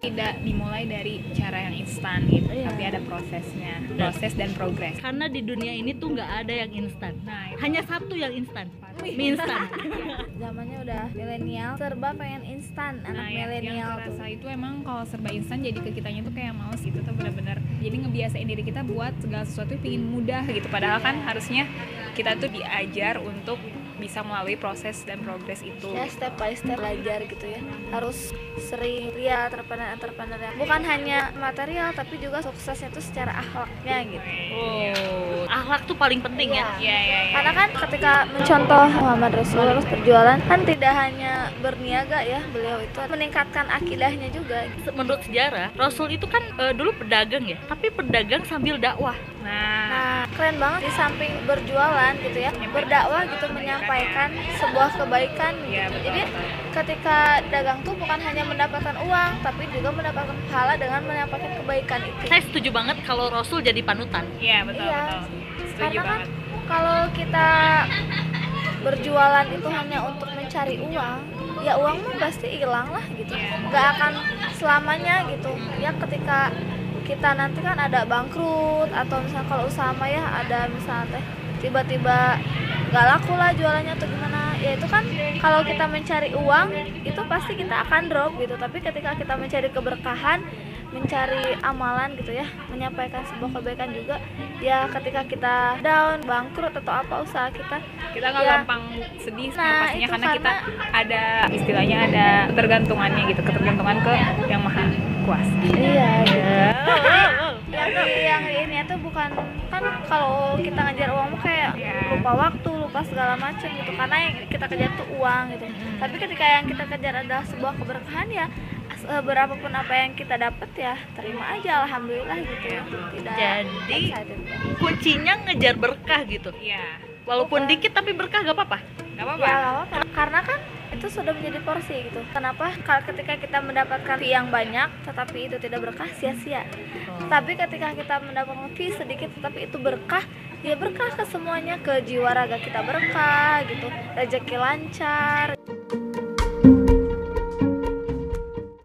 tidak dimulai dari cara yang instan gitu Iya. tapi ada prosesnya. Proses dan progres. Karena di dunia ini tuh nggak ada yang instan. Nah hanya satu yang instan. Mie instan. Zamannya udah milenial serba pengen instan anak Nah, yang, yang milenial tuh. terasa itu emang kalau serba instan jadi ke kitanya tuh kayak males gitu tuh bener-bener. Jadi ngebiasain diri kita buat segala sesuatu pingin mudah gitu. Padahal kan harusnya kita tuh diajar untuk bisa melalui proses dan progres itu. Ya step by step belajar gitu ya. Harus sering lihat entrepreneur-entrepreneur yang bukan hanya material tapi juga suksesnya tuh secara akhlaknya gitu. Oh akhlak tuh paling penting ya. Iya, iya, iya. karena kan ketika mencontoh Muhammad Rasul terus berjualan kan tidak hanya berniaga ya beliau itu meningkatkan akidahnya juga menurut sejarah Rasul itu kan eh, dulu pedagang ya tapi pedagang sambil dakwah Nah, Nah, keren banget di samping berjualan gitu ya, berdakwah gitu menyampaikan sebuah kebaikan Iya, gitu. betul, Jadi betul. ketika dagang tuh bukan hanya mendapatkan uang, tapi juga mendapatkan pahala dengan menyampaikan kebaikan itu. saya setuju banget kalau Rasul jadi panutan iya betul Iya. betul. Setuju Karena kan banget. kalau kita berjualan itu hanya untuk mencari uang, ya uang mah pasti hilang lah gitu. Nggak akan selamanya gitu. Ya ketika kita nanti kan ada bangkrut atau misalnya kalau usaha ya ada misalnya teh tiba-tiba nggak laku lah jualannya atau gimana ya itu kan kalau kita mencari uang itu pasti kita akan drop gitu tapi ketika kita mencari keberkahan mencari amalan gitu ya menyampaikan sebuah kebaikan juga ya ketika kita down bangkrut atau apa usaha kita kita nggak Ya. gampang sedih Nah, pastinya itu karena kita karena- ada istilahnya ada ketergantungannya gitu ketergantungan ke yang maha kuasa. Iya Oh, yang di yang ini tuh bukan kan kalau kita ngejar uang kayak Iya. lupa waktu lupa segala macam gitu karena yang kita kejar tuh uang gitu. Tapi ketika yang kita kejar adalah sebuah keberkahan ya berapapun apa yang kita dapat ya terima aja alhamdulillah gitu ya. Tidak Jadi- excited. kuncinya ngejar berkah gitu. Iya. Walaupun Bukan. dikit tapi berkah gak apa-apa. Ya apa-apa. Nggak apa-apa. karena kan itu sudah menjadi porsi gitu. Kenapa? Kalau ketika kita mendapatkan fee yang banyak tetapi itu tidak berkah sia-sia. Tapi ketika kita mendapatkan fee sedikit tetapi itu berkah ya berkah ke semuanya ke jiwa raga kita berkah gitu. Rezeki lancar